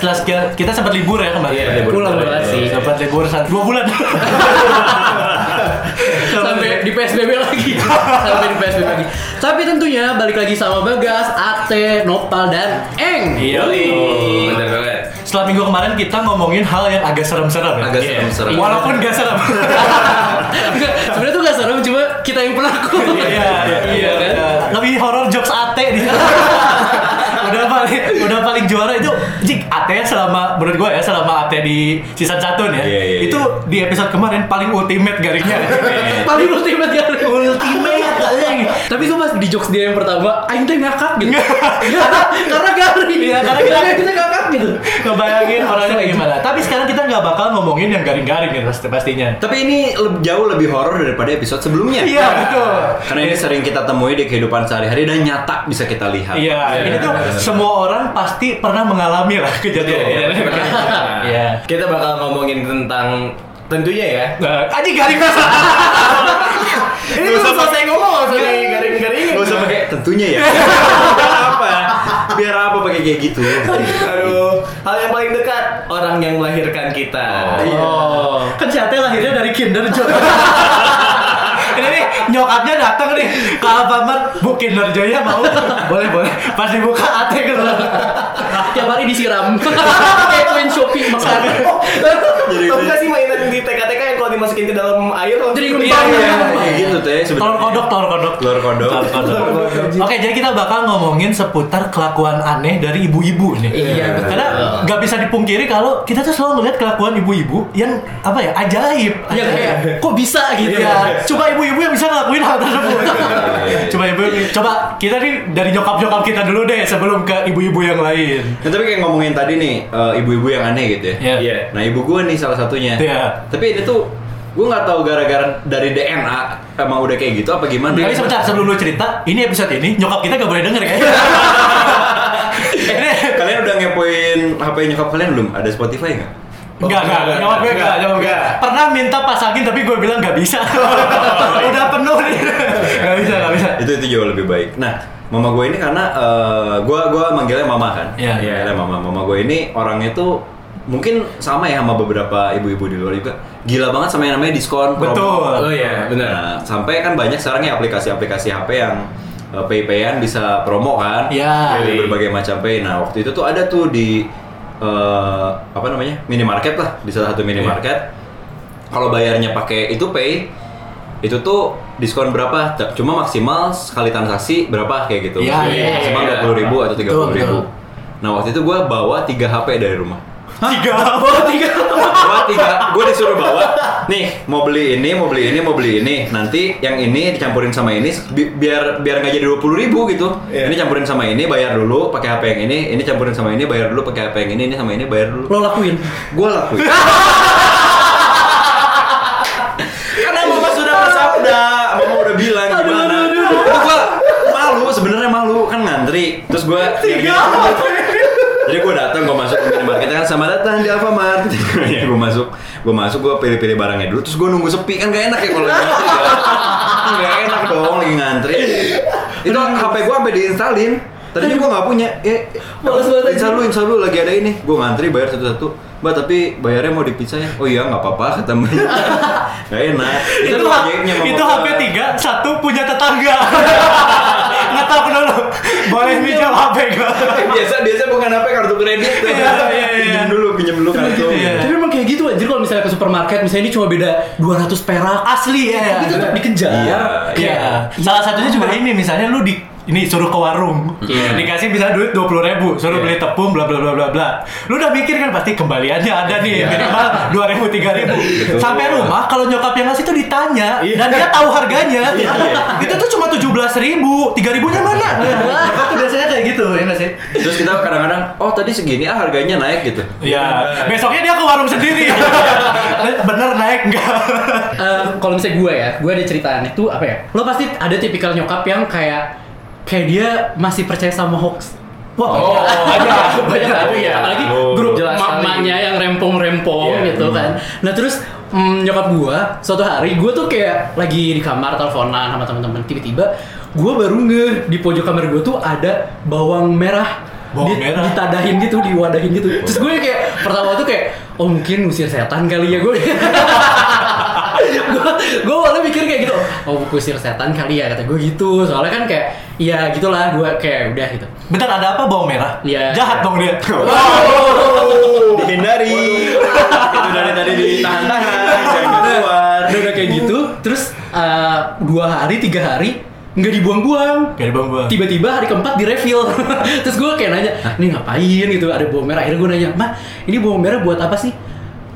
Setelah sekian, kita sempat libur ya kemarin. Iya, libur. Pulang banget sih. Sempat libur satu dua bulan. sampai di PSBB lagi sampai di PSBB lagi tapi tentunya balik lagi sama Bagas, Ate, Nopal dan Eng Iya. Oh, bener banget. Setelah minggu kemarin kita ngomongin hal yang agak serem-serem ya. Agak Iya. serem-serem. Walaupun gak serem. Sebenarnya tuh gak serem cuma kita yang pelaku Iya, iya, iya. Lebih horor jokes Ate nih. udah paling udah paling juara itu jik Ate selama menurut gue ya selama Ate di season 1 nih ya. Iya, iya, itu di episode kemarin paling ultimate garingnya. paling ultimate kan ultimate garing. Tapi tuh pas di jokes dia yang pertama Aing teh ngakak gitu Iya, karena garing Iya, karena kita- kita ngakak gitu Ngebayangin orangnya kayak gimana. Tapi sekarang kita nggak bakal ngomongin yang garing-garing ya pasti pastinya. Tapi ini jauh lebih horor daripada episode sebelumnya. Iya, betul. Karena ini sering kita temui di kehidupan sehari-hari dan nyata bisa kita lihat. Iya, ini tuh semua orang pasti pernah mengalami lah kejadian. Iya. Kita bakal ngomongin tentang tentunya ya. Nah, Aji garing masa. Ini belum selesai ngomong nih garing-garing. Gak usah pakai tentunya ya. Apa? Biar apa pakai kayak gitu? Aduh, hal yang paling dekat orang yang melahirkan kita. Oh, kan si Ate lahirnya dari Kinder Joy. Ini nih nyokapnya datang nih ke Alfamart, Bu Kinder Joy ya mau? boleh boleh. Pas dibuka Ate keluar. tiap hari disiram kayak main Shopee makan Jadi Tahu gak sih mainan di TK-TK yang kalau dimasukin ke dalam air langsung Jadi keluar? ngembang. Iya. Gitu teh Telur kodok, telur kodok. Telur kodok. Telur kodok. Oke, jadi kita bakal ngomongin seputar kelakuan aneh dari ibu-ibu nih. Iya, betul. Karena nggak bisa dipungkiri kalau kita tuh selalu ngeliat kelakuan ibu-ibu yang apa ya ajaib. ya kayak kok bisa gitu Iya, coba ibu-ibu yang bisa ngelakuin hal tersebut. coba ibu, coba kita nih dari nyokap-nyokap kita dulu deh sebelum ke ibu-ibu yang lain. Nah, tapi kayak ngomongin tadi nih eh, ibu-ibu yang aneh gitu ya. Iya. Iya. Nah ibu gue nih salah satunya. Iya. Tapi ini tuh gue nggak tahu gara-gara dari DNA emang udah kayak gitu apa gimana? Tapi sebentar sebelum lu cerita, ini episode ini nyokap kita gak boleh denger ya. ini Kalian udah ngepoin HP nyokap kalian belum? Ada Spotify nggak? Enggak, enggak, enggak, nyokap gue enggak, nyokap gue Enggak. Pernah minta pasangin tapi gue bilang nggak bisa Udah penuh nih Nggak bisa, nggak bisa itu itu jauh lebih baik. Nah, mama gue ini karena eh, gue gue manggilnya mama kan. Iya. Manggilnya mama. Mama gue ini orangnya tuh mungkin sama ya sama beberapa ibu-ibu di luar juga gila banget sama yang namanya diskon promo. Betul. Oh iya, benar. Nah, sampai kan banyak sekarang ya aplikasi-aplikasi HP yang uh, pay-payan bisa promo kan Iya. Dari berbagai macam pay. Nah, waktu itu tuh ada tuh di eh, apa namanya? minimarket lah, di salah satu minimarket. Kalau bayarnya pakai itu pay itu tuh diskon berapa? Cuma maksimal sekali transaksi berapa kayak gitu. Iya, iya, maksimal iya. dua puluh ribu atau tiga puluh ribu. Nah waktu itu gue bawa tiga HP dari rumah. Tiga apa? Tiga Bawa tiga, gue disuruh bawa. Nih, mau beli ini, mau beli ini, mau beli ini. Nanti yang ini dicampurin sama ini, bi- biar biar nggak jadi dua puluh ribu gitu. Iya. Ini campurin sama ini, bayar dulu pakai HP yang ini. Ini campurin sama ini, bayar dulu pakai HP yang ini. Ini sama ini, bayar dulu. lo lakuin Gue lakuin. Karena mama sudah bersabda, mama udah bilang gimana. Itu gue malu, sebenarnya malu kan ngantri. Terus gue jadi gue datang, gue masuk ke minimarket kan sama datang di Alfamart. ya gue masuk, gue masuk, gue pilih-pilih barangnya dulu. Terus gue nunggu sepi kan gak enak ya kalau lagi ngantri ya. Gak enak dong lagi ngantri. Itu HP gue sampai diinstalin. Tadinya gue gak punya. Ya, Males banget install lu, install lu lagi ada ini. Gue ngantri bayar satu-satu. Mbak tapi bayarnya mau dipisah ya? Oh iya nggak apa-apa kata mbaknya. Gak enak. Itu, itu gua. HP tiga, satu punya tetangga Nggak tahu dulu Boleh minjam HP gue biasa biasa bukan HP kartu kredit tuh. Iya, iya, iya. Pinjam dulu, pinjam dulu kartu. Iya. tapi memang kayak gitu anjir kalau misalnya ke supermarket misalnya ini cuma beda 200 perak Asli ya tapi tetap dikejar Iya, Iya. Salah satunya juga ini misalnya lu di ini suruh ke warung, Iya. dikasih bisa duit dua puluh ribu, suruh beli tepung, bla bla bla bla bla. Lu udah mikir kan pasti kembaliannya ada nih minimal dua ribu tiga ribu. Sampai rumah kalau nyokap yang ngasih tuh ditanya dan dia tahu harganya. Itu tuh cuma tujuh belas ribu, tiga ribunya mana? Nyokap tuh biasanya kayak gitu ya nggak sih? Terus kita kadang-kadang, oh tadi segini ah harganya naik gitu. Iya. Besoknya dia ke warung sendiri. Bener naik enggak? Eh, kalau misalnya gue ya, gue ada ceritaan itu apa ya? Lo pasti ada tipikal nyokap yang kayak kayak dia masih percaya sama hoax. Wah, Oh, banyak, banyak, Itu ya. Apalagi Oh, grup mamanya yang rempong-rempong Iya. gitu kan. Nah terus mm, nyokap gue suatu hari gue tuh kayak lagi di kamar teleponan sama teman-teman tiba-tiba gue baru nge di pojok kamar gue tuh ada bawang merah Bawang di- merah. ditadahin gitu, diwadahin gitu. Terus gue kayak pertama tuh kayak oh mungkin usir setan kali ya gue. gue gue awalnya mikir kayak gitu oh usir setan kali ya kata gue gitu soalnya kan kayak ya gitulah gue kayak udah gitu Bentar ada apa bawang merah? Iya. Jahat dong dia. Dihindari. Itu dari tadi ditahan-tahan, jangan keluar. udah udah kayak gitu terus eh, dua hari tiga hari nggak dibuang-buang merah. tiba-tiba hari keempat di refill terus gue kayak nanya ini ngapain gitu ada bawang merah akhirnya gue nanya mah ini bawang merah buat apa sih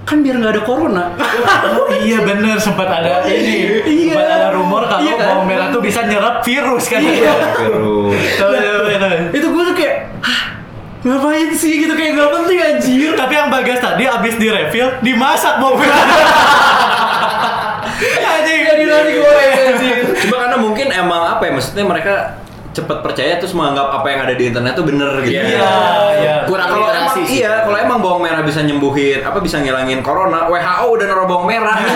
kan biar nggak ada corona Oh iya bener sempat ada ini Iya. sempat ada rumor kalau Iya kan? bawang merah tuh bisa nyerap virus kan Iya. Tahu, tahu. itu gue tuh kayak Hah, ngapain sih gitu kayak nggak penting anjir Tapi yang bagas tadi abis di refill dimasak bawang merah. Anjing Jadi nasi goreng anjir Cuma karena mungkin emang apa ya maksudnya mereka cepat percaya terus menganggap apa yang ada di internet tuh bener gitu. Iya, iya. Kurang Kalau emang sih. iya, kalau emang bawang merah bisa nyembuhin apa bisa ngilangin corona, WHO udah naruh bawang merah.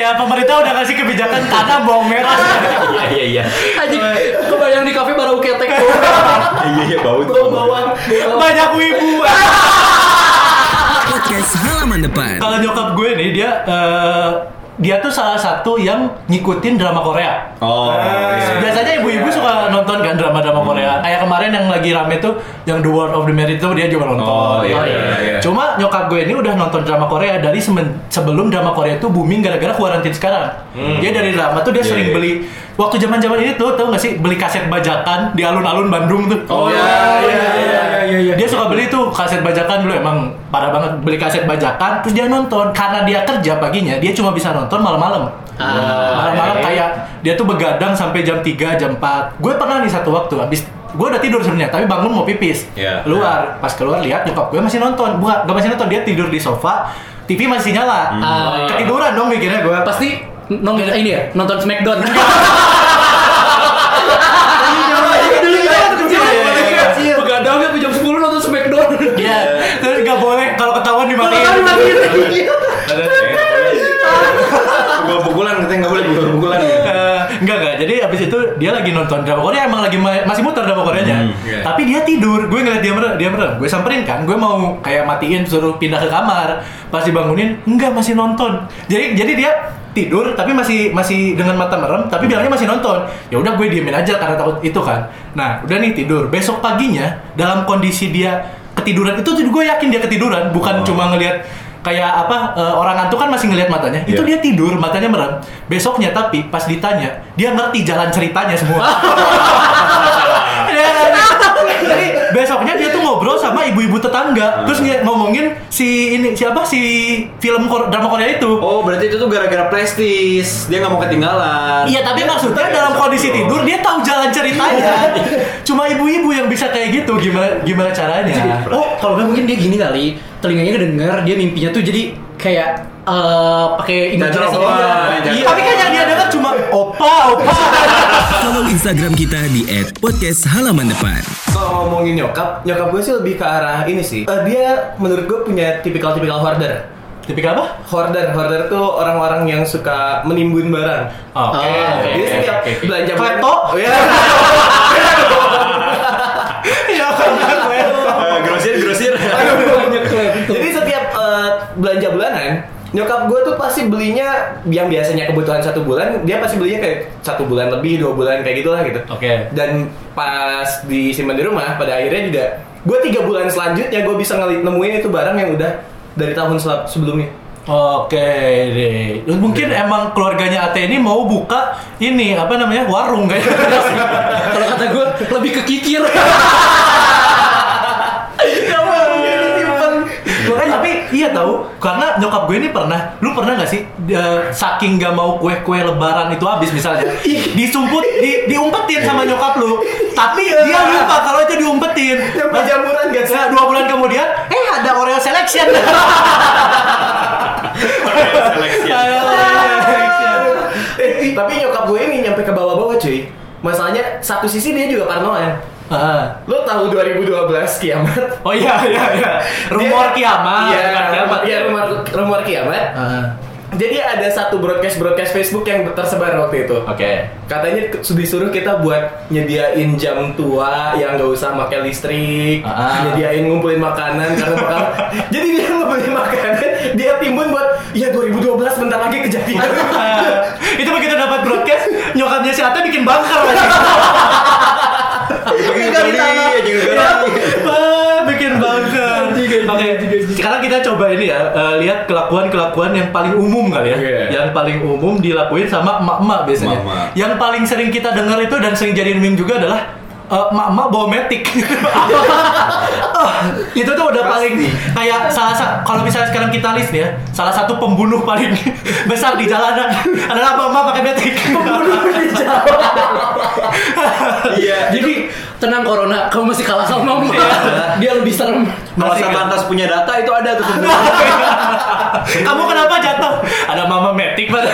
ya pemerintah udah kasih kebijakan tanam bawang merah. Iya iya iya. anjir kebayang di kafe baru ketek Iya iya bau tuh. bawang Banyak wibu. Podcast halaman depan. Kalau nyokap gue nih dia eh, dia tuh salah satu yang ngikutin drama Korea. Oh. iya. Biasanya ibu-ibu suka nonton kan drama-drama Korea. Kayak kemarin yang lagi rame tuh yang The World of the Married itu dia juga nonton. Oh, iya, iya, iya. Cuma nyokap gue ini udah nonton drama Korea dari sebelum drama Korea itu booming gara-gara kuarantin sekarang. Dia dari drama tuh dia Iya, sering iya. beli waktu zaman-zaman ini tuh tahu gak sih beli kaset bajakan di alun-alun Bandung tuh. Oh, iya, iya, iya, iya, iya. Dia suka beli tuh kaset bajakan dulu emang parah banget beli kaset bajakan terus dia nonton karena dia kerja paginya dia cuma bisa nonton malam-malam. Ah, malam-malam iya. kayak dia tuh begadang sampai jam 3 jam 4. Gue pernah nih satu waktu habis gue udah tidur sebenarnya tapi bangun mau pipis Iya. keluar pas keluar lihat nyokap gue masih nonton bukan gak masih nonton dia tidur di sofa TV masih nyala Ah. ketiduran dong mikirnya gue pasti nonton ini ya nonton Smackdown Begadang ya jam 10 nonton Smackdown Iya, terus gak boleh kalau ketahuan dimatiin. Kalau dimatiin. Gua pukulan katanya nggak boleh. Eh, enggak enggak. Jadi abis itu dia lagi nonton drama Korea emang lagi ma- masih muter drama Koreanya. Hmm, iya. Tapi dia tidur. Gue ngeliat dia merem, dia merem. Gue samperin kan. Gue mau kayak matiin suruh pindah ke kamar. Pas dibangunin, enggak masih nonton. Jadi jadi dia tidur tapi masih masih dengan mata merem tapi bilangnya masih nonton. Ya udah gue diemin aja karena takut itu kan. Nah, udah nih tidur. Besok paginya dalam kondisi dia ketiduran itu tuh gue yakin dia ketiduran, bukan Oh. cuma ngelihat kayak apa eh, orang ngantuk kan masih ngelihat matanya itu Iya. dia tidur matanya merem besoknya tapi pas ditanya dia ngerti jalan ceritanya semua Dia ngerti. jadi besoknya dia tuh ngobrol sama ibu-ibu tetangga terus dia ngomongin si ini siapa si film Kor- drama Korea itu Oh berarti itu tuh gara-gara prestis dia nggak mau ketinggalan. Iya tapi maksudnya dalam kondisi tidur dia tahu jalan ceritanya. Cuma ibu-ibu yang bisa kayak gitu gimana gimana caranya? Oh, kalau nggak mungkin dia gini kali, telinganya kedenger, dia mimpinya tuh jadi kayak eh, pakai imajinasi jangan. Iya. Tapi kan yang dia dengar cuma opa opa. Follow Instagram kita di @podcast halaman depan. Kalau ngomongin nyokap, nyokap gue sih lebih ke arah ini sih. Eh, dia menurut gue punya tipikal-tipikal hoarder. Tipikal apa? Hoarder, hoarder tuh orang-orang yang suka menimbun barang. Oke. Oh, oke. Jadi setiap belanja Kleto? Oh, iya. Eh, grosir grosir. Bulanan, nyokap gue tuh pasti belinya yang biasanya kebutuhan satu bulan, dia pasti belinya kayak satu bulan lebih, dua bulan kayak gitulah gitu. Oke. Dan pas disimpan di rumah, pada akhirnya juga gue tiga bulan selanjutnya gue bisa nemuin itu barang yang udah dari tahun sebelumnya. Oke deh. Mungkin emang keluarganya Ate ini mau buka ini apa namanya warung kayaknya. Kalau kata gue lebih ke kikir. Makanya tapi iya tahu karena nyokap gue ini pernah, lu pernah nggak sih eh, saking gak mau kue-kue lebaran itu habis misalnya disumput, di, diumpetin sama nyokap lu, tapi dia lupa kalau itu diumpetin. Nyampe jamuran gak sih? Nah, dua bulan kemudian, eh ada Oreo selection. Oreo. Eh, tapi nyokap gue ini nyampe ke bawah-bawah cuy. Masalahnya satu sisi dia juga parnoan. Ah. Lo tahu 2012 kiamat? Oh iya iya iya. Rumor Dia- Iya, kiamat. Iya, rumor kiamat. Ah. Jadi ada satu broadcast broadcast Facebook yang tersebar waktu itu. Oke. Katanya ke- disuruh kita buat nyediain jam tua yang nggak usah pakai listrik, Ah. nyediain ngumpulin makanan karena bakal. Jadi dia ngumpulin makanan, dia timbun buat ya 2012 bentar lagi kejadian. itu begitu dapat broadcast, nyokapnya si Ata bikin bunker lagi. Gali gali tanah. Oke, sekarang kita coba ini ya, eh, lihat kelakuan-kelakuan yang paling umum kali ya. Oke. Yang paling umum dilakuin sama emak-emak biasanya. Emak-emak. Yang paling sering kita dengar itu dan sering jadi meme juga adalah eh, emak-emak bawa metik. Oh, itu tuh udah paling kayak salah satu kalau misalnya sekarang kita list ya, salah satu pembunuh paling besar di jalanan adalah emak-emak pakai metik. Pembunuh di Iya. Jadi tenang corona, kamu masih kalah sama mama. Dia lebih serem. Kalau Masih kan? Punya data itu ada tuh. Kamu kenapa jatuh? Ada mama metik pada.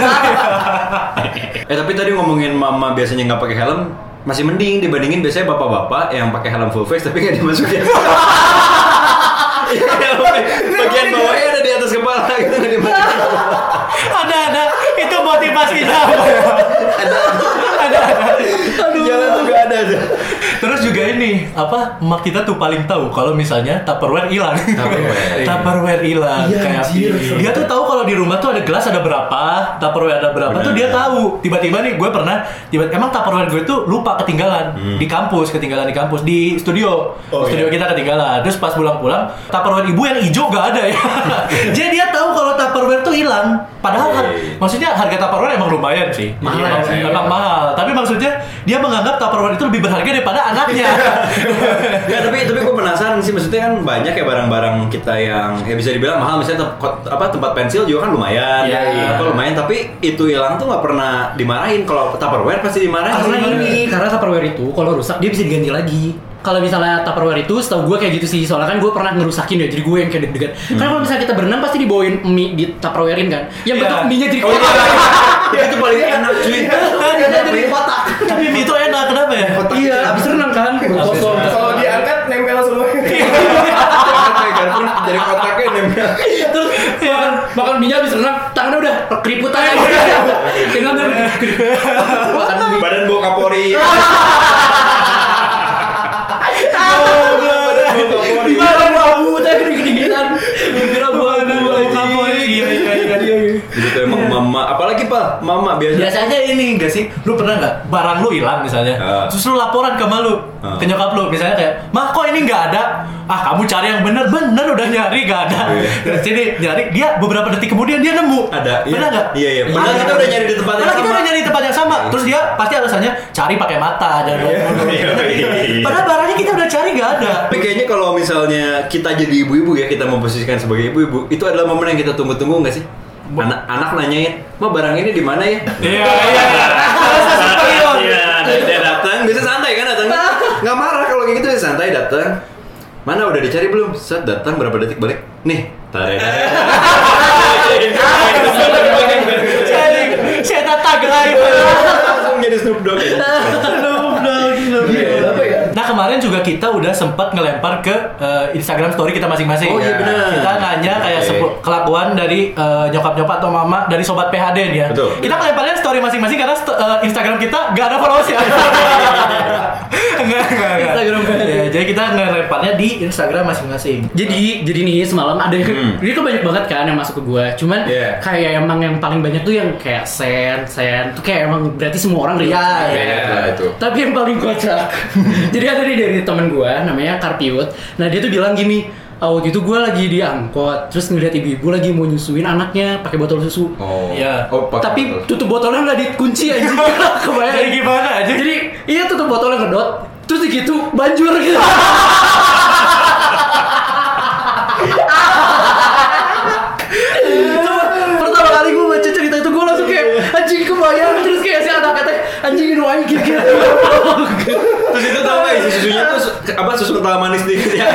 Eh tapi tadi ngomongin mama biasanya nggak pakai helm masih mending dibandingin biasanya bapak-bapak yang pakai helm full face tapi nggak dimasukin. Iya, bagian bawahnya ada di atas kepala gitu nggak dimasukin. Ada ada. ya? ada. Ada Di jalan tuh nggak ada terus juga ini apa emak kita tuh paling tahu kalau misalnya tupperware hilang. Tupperware. tupperware hilang Iya, kayak anjir. dia tuh tahu kalau di rumah tuh ada gelas ada berapa tupperware ada berapa tuh dia tahu. Tiba-tiba nih gue pernah tiba emang tupperware gue tuh lupa ketinggalan. Di kampus ketinggalan di kampus di studio. Oh, studio iya. kita ketinggalan. Terus pas pulang-pulang tupperware ibu yang hijau gak ada ya. Jadi dia tahu kalau tupperware tuh hilang padahal har- Oke. maksudnya harga tupperware emang lumayan sih. Mahal Emang- sih. emang mahal. Tapi maksudnya dia menganggap tupperware itu lebih berharga daripada anaknya. Nggak, tapi tapi gue penasaran sih. Maksudnya kan banyak ya barang-barang kita yang ya bisa dibilang mahal. Misalnya kot- apa tempat pensil juga kan lumayan. Iya, iya. apa lumayan. Tapi itu hilang tuh nggak pernah dimarahin. Kalau Tupperware pasti dimarahin. Karena ini, karena Tupperware itu kalau rusak dia bisa diganti lagi. Kalau misalnya Tupperware itu, setahu gue kayak gitu sih. Soalnya kan gue pernah ngerusakin ya, jadi gue yang kayak deg-degan. Karena kalau misalnya kita berenam pasti dibawain mie di Tupperwarein kan. Yang Iya. bentuk mie-nya jadi Oh kotak. iya, itu paling enak cuy. jadi kotak. tapi mie itu enak kenapa ya Iya, abis renang kan. Kosong. Kalau diangkat nempel semua. Dari kotaknya nempel. Terus makan makan mie abis renang, tangannya udah keriputan aja. Mie. Badan bau kapori. Abu tadi mama, apalagi pak, mama biasa. biasanya ini enggak sih lu pernah nggak barang lu hilang misalnya Ah. terus lu laporan ke malu Ah. ke nyokap lu misalnya kayak mah kok ini nggak ada ah kamu cari yang bener bener udah nyari nggak ada Iya. terus ini nyari dia beberapa detik kemudian dia nemu Ada, iya. pernah nggak Iya, iya. Padahal Ada. kita udah nyari di tempat yang Padahal kita sama. udah nyari di tempat yang sama terus dia pasti alasannya cari pakai mata dan Iya, iya. padahal barangnya kita udah cari nggak ada Tapi kayaknya kalau misalnya kita jadi ibu-ibu ya, kita memposisikan sebagai ibu-ibu, itu adalah momen yang kita tunggu-tunggu nggak sih? Anak, anak nanyain, ma barang ini di mana ya? iya iya. Iya, dia datang, bisa santai kan datang? Nggak marah kalau kayak gitu, dia santai datang. Mana udah dicari belum? Set datang berapa detik balik? Nih, tarik. Saya live. Langsung jadi Snoop Dogg. Kemarin juga kita udah sempat ngelempar ke eh, Instagram story kita masing-masing. Oh, iya, benar. Kita nanya kayak Oke. sepu- kelakuan dari eh, nyokap-nyokap atau mama dari sobat PHD nih ya. Betul. Kita ngelemparnya story masing-masing karena st- eh, Instagram kita gak ada followers ya. Enggak, enggak, enggak. Instagram PHD. Ya, jadi kita ngelemparnya di Instagram masing-masing. Jadi, jadi nih semalam ada yang, Hmm. ini kan banyak banget kan yang masuk ke gua. Cuman Iya. kayak emang yang paling banyak tuh yang kayak sen, sen, tuh kayak emang berarti semua orang Iya, relate. iya. Banyak lah itu. Tapi yang paling kocak, jadi ada nih dari temen gua namanya Karpiut. Nah dia tuh bilang gini, "Ah, waktu itu gua lagi di angkot, terus ngeliat ibu-ibu lagi mau nyusuin anaknya pakai botol susu. Oh. Iya. Oh, Tapi botol. tutup botolnya nggak dikunci aja. Kebayang Jadi gimana aja? Jadi iya tutup botolnya ngedot, terus gitu banjur gitu. Itu pertama kali gue baca cerita itu gue langsung kayak anjing kebayang terus kayak si anak kata anjing wae gitu gitu. Terus itu tau gak isi susunya tuh apa susu kental manis dikit ya?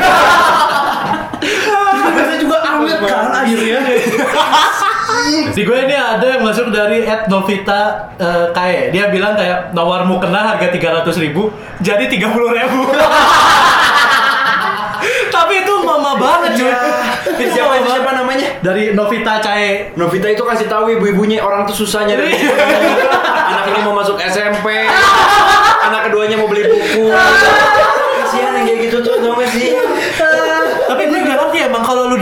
Terus biasanya juga anget kan akhirnya. Di gue ini ada yang masuk dari Ed Novita eh, Kae. Dia bilang kayak nawarmu kena harga 300 ribu jadi 30 ribu. Banget cuy. Itu siapa itu siapa namanya? Dari Novita Cae. Novita itu kasih tahu ibu-ibunya orang tuh susah nyari Iya. anak ini mau masuk SMP anak keduanya mau beli buku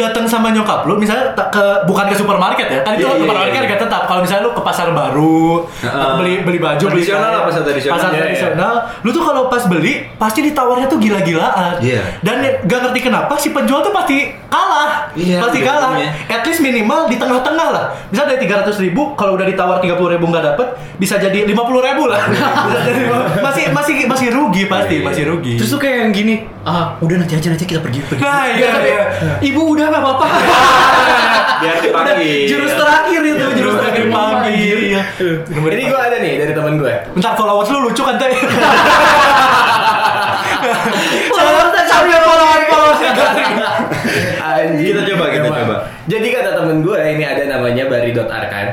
datang sama nyokap lu misalnya ke bukan ke supermarket ya. Kan itu Iya, iya, supermarket iya. gak tetap. Kalau misalnya lu ke pasar baru, Heeh. beli beli baju, beli lah, pasar tradisional. Pasar Iya, iya. tradisional. Lu tuh kalau pas beli pasti ditawarnya tuh gila-gilaan. Iya. Dan ya, gak ngerti kenapa si penjual tuh pasti kalah. Iya, pasti iya, kalah. iya. At least minimal di tengah-tengah lah. Misal dari 300 ribu, kalau udah ditawar 30 ribu nggak dapet, bisa jadi 50 ribu lah. bisa jadi masih masih masih rugi pasti, Iya, masih rugi. Terus tuh kayak yang gini, ah udah nanti aja nanti kita pergi pergi. Nah, iya, sampai, iya. Ibu udah nggak apa-apa. biar dipanggil jurus terakhir itu, jurus terakhir anjir. Iya. Ini gue ada nih dari teman gue. Bentar followers lu lucu kan teh? Followers Anjing. Kita coba, kita Emang. coba. Jadi kata temen gue ini ada namanya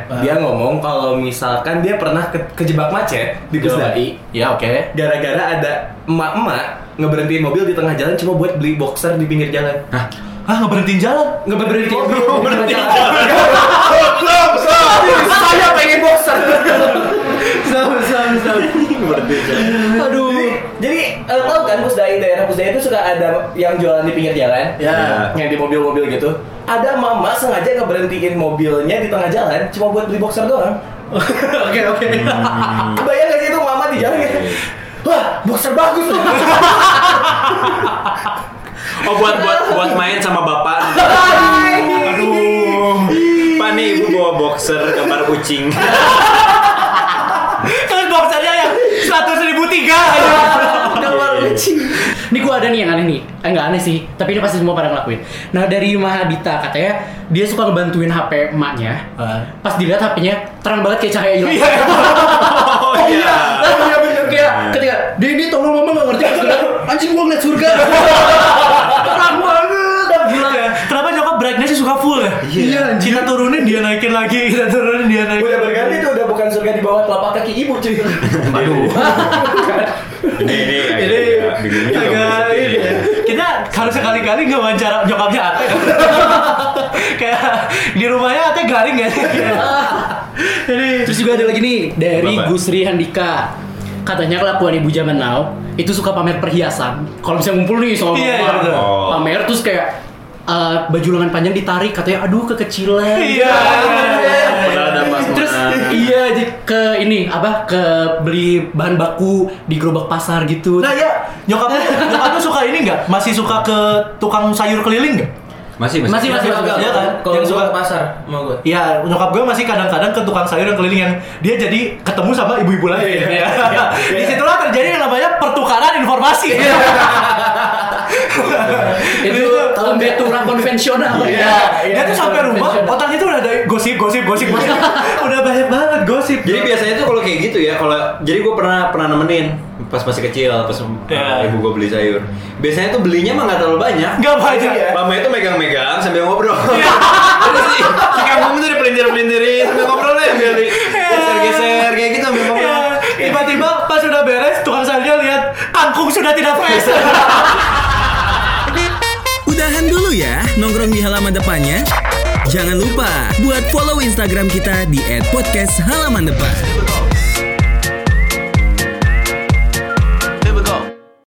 Bari.arkan. Dia ngomong kalau misalkan dia pernah ke- kejebak macet di Pusdai Ya oke. gara-gara ada emak-emak ngeberhentiin mobil di tengah jalan cuma buat beli boxer di pinggir jalan. Hah? Ah nggak berhentiin jalan. Ngeberhentiin mobil. Berhenti Saya pengen boxer. Sama sama sama. Aduh. Jadi eh, tahu kan Pusdai daerah Pusdai itu suka ada yang jualan di pinggir jalan. Ya. Yang di mobil-mobil gitu. Ada mama sengaja ngeberhentiin mobilnya di tengah jalan cuma buat beli boxer doang. Oke oke. Kebayang gak sih itu mama di jalan kayak, Wah, boxer bagus loh. oh buat buat buat main sama bapak Aduh. pak nih ibu bawa boxer gambar kucing Terus boxernya yang tiga. Gambar lucu. Ini gue ada nih yang aneh nih, eh, nggak aneh sih, tapi ini pasti semua pada ngelakuin. Nah dari Mahadita katanya dia suka ngebantuin HP emaknya. Ah. Pas dilihat HP-nya terang banget kayak cahaya hilang. Iya. oh iya Iya bener kayak ketika Denny tolong mama nggak ngerti anjing gua ngeliat surga. cuy. Aduh. ini ini Ini agak ini ya. Kita harus sekali-kali nggak wawancara nyokapnya Ate. Kayak di rumahnya Ate garing ya. Jadi Terus juga ada lagi nih dari Bapak. Gusri Handika. Katanya kelakuan ibu zaman now itu suka pamer perhiasan. Kalau misalnya ngumpul nih Iya, mama, iya, betul. Oh. pamer terus kayak eh, baju lengan panjang ditarik katanya aduh kekecilan. Iya. Padahal iya jadi ke ini apa ke beli bahan baku di gerobak pasar gitu. Nah ya, nyokap nyokap tuh suka ini nggak? Masih suka ke tukang sayur keliling nggak? masih Masih, masih, masih. Iya kan? Kalau Yang suka suka- ke pasar mau gue. Iya, nyokap gue masih kadang-kadang ke tukang sayur yang keliling yang dia jadi ketemu sama ibu-ibu lain. Iya, ya. iya. Di situlah terjadi yang namanya pertukaran informasi. itu lembe turah konvensional Iya, iya, dia tuh sampai rumah, otaknya tuh udah ada gosip, gosip, gosip, gosip. udah banyak banget gosip. Jadi biasanya tuh kalau kayak gitu ya, kalau jadi gue pernah pernah nemenin pas masih kecil, pas Ya. uh, ibu gue beli sayur. Biasanya tuh belinya mah nggak terlalu banyak. nggak banyak. Iya. Mama itu megang-megang sambil ngobrol. Terus si, si kampung tuh dipelintir-pelintirin sambil ngobrol ya, biar geser-geser kayak gitu sambil Ya, ngobrol. tiba-tiba pas udah beres, tukang sayurnya lihat kangkung sudah tidak fresh. Udahan dulu ya nongkrong di halaman depannya. Jangan lupa buat follow Instagram kita di @podcasthalamandepan.